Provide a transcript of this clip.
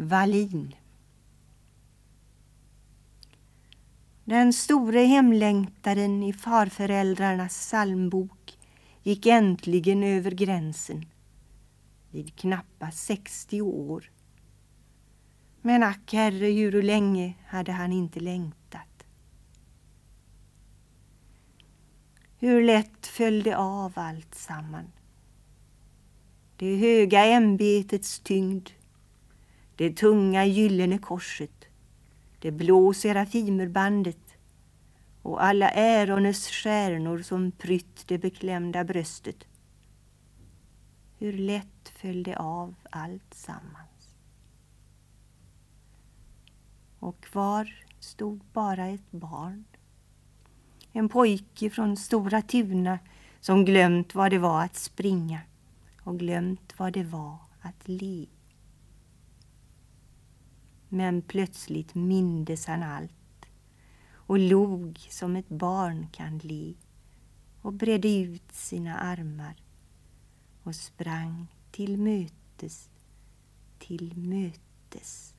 Wallin Den store hemlängtaren i farföräldrarnas psalmbok gick äntligen över gränsen vid knappa 60 år. Men ack herre, hur länge hade han inte längtat? Hur lätt föll det av allt samman. Det höga ämbetets tyngd, det tunga gyllene korset, det blå serafimerbandet och alla ärones stjärnor som prytt det beklämda bröstet. Hur lätt föll det av allt sammans. Och kvar stod bara ett barn. En pojke från Stora Tuna som glömt vad det var att springa och glömt vad det var att le. Men plötsligt mindes han allt och log som ett barn kan le och bredde ut sina armar och sprang till mötes, till mötes.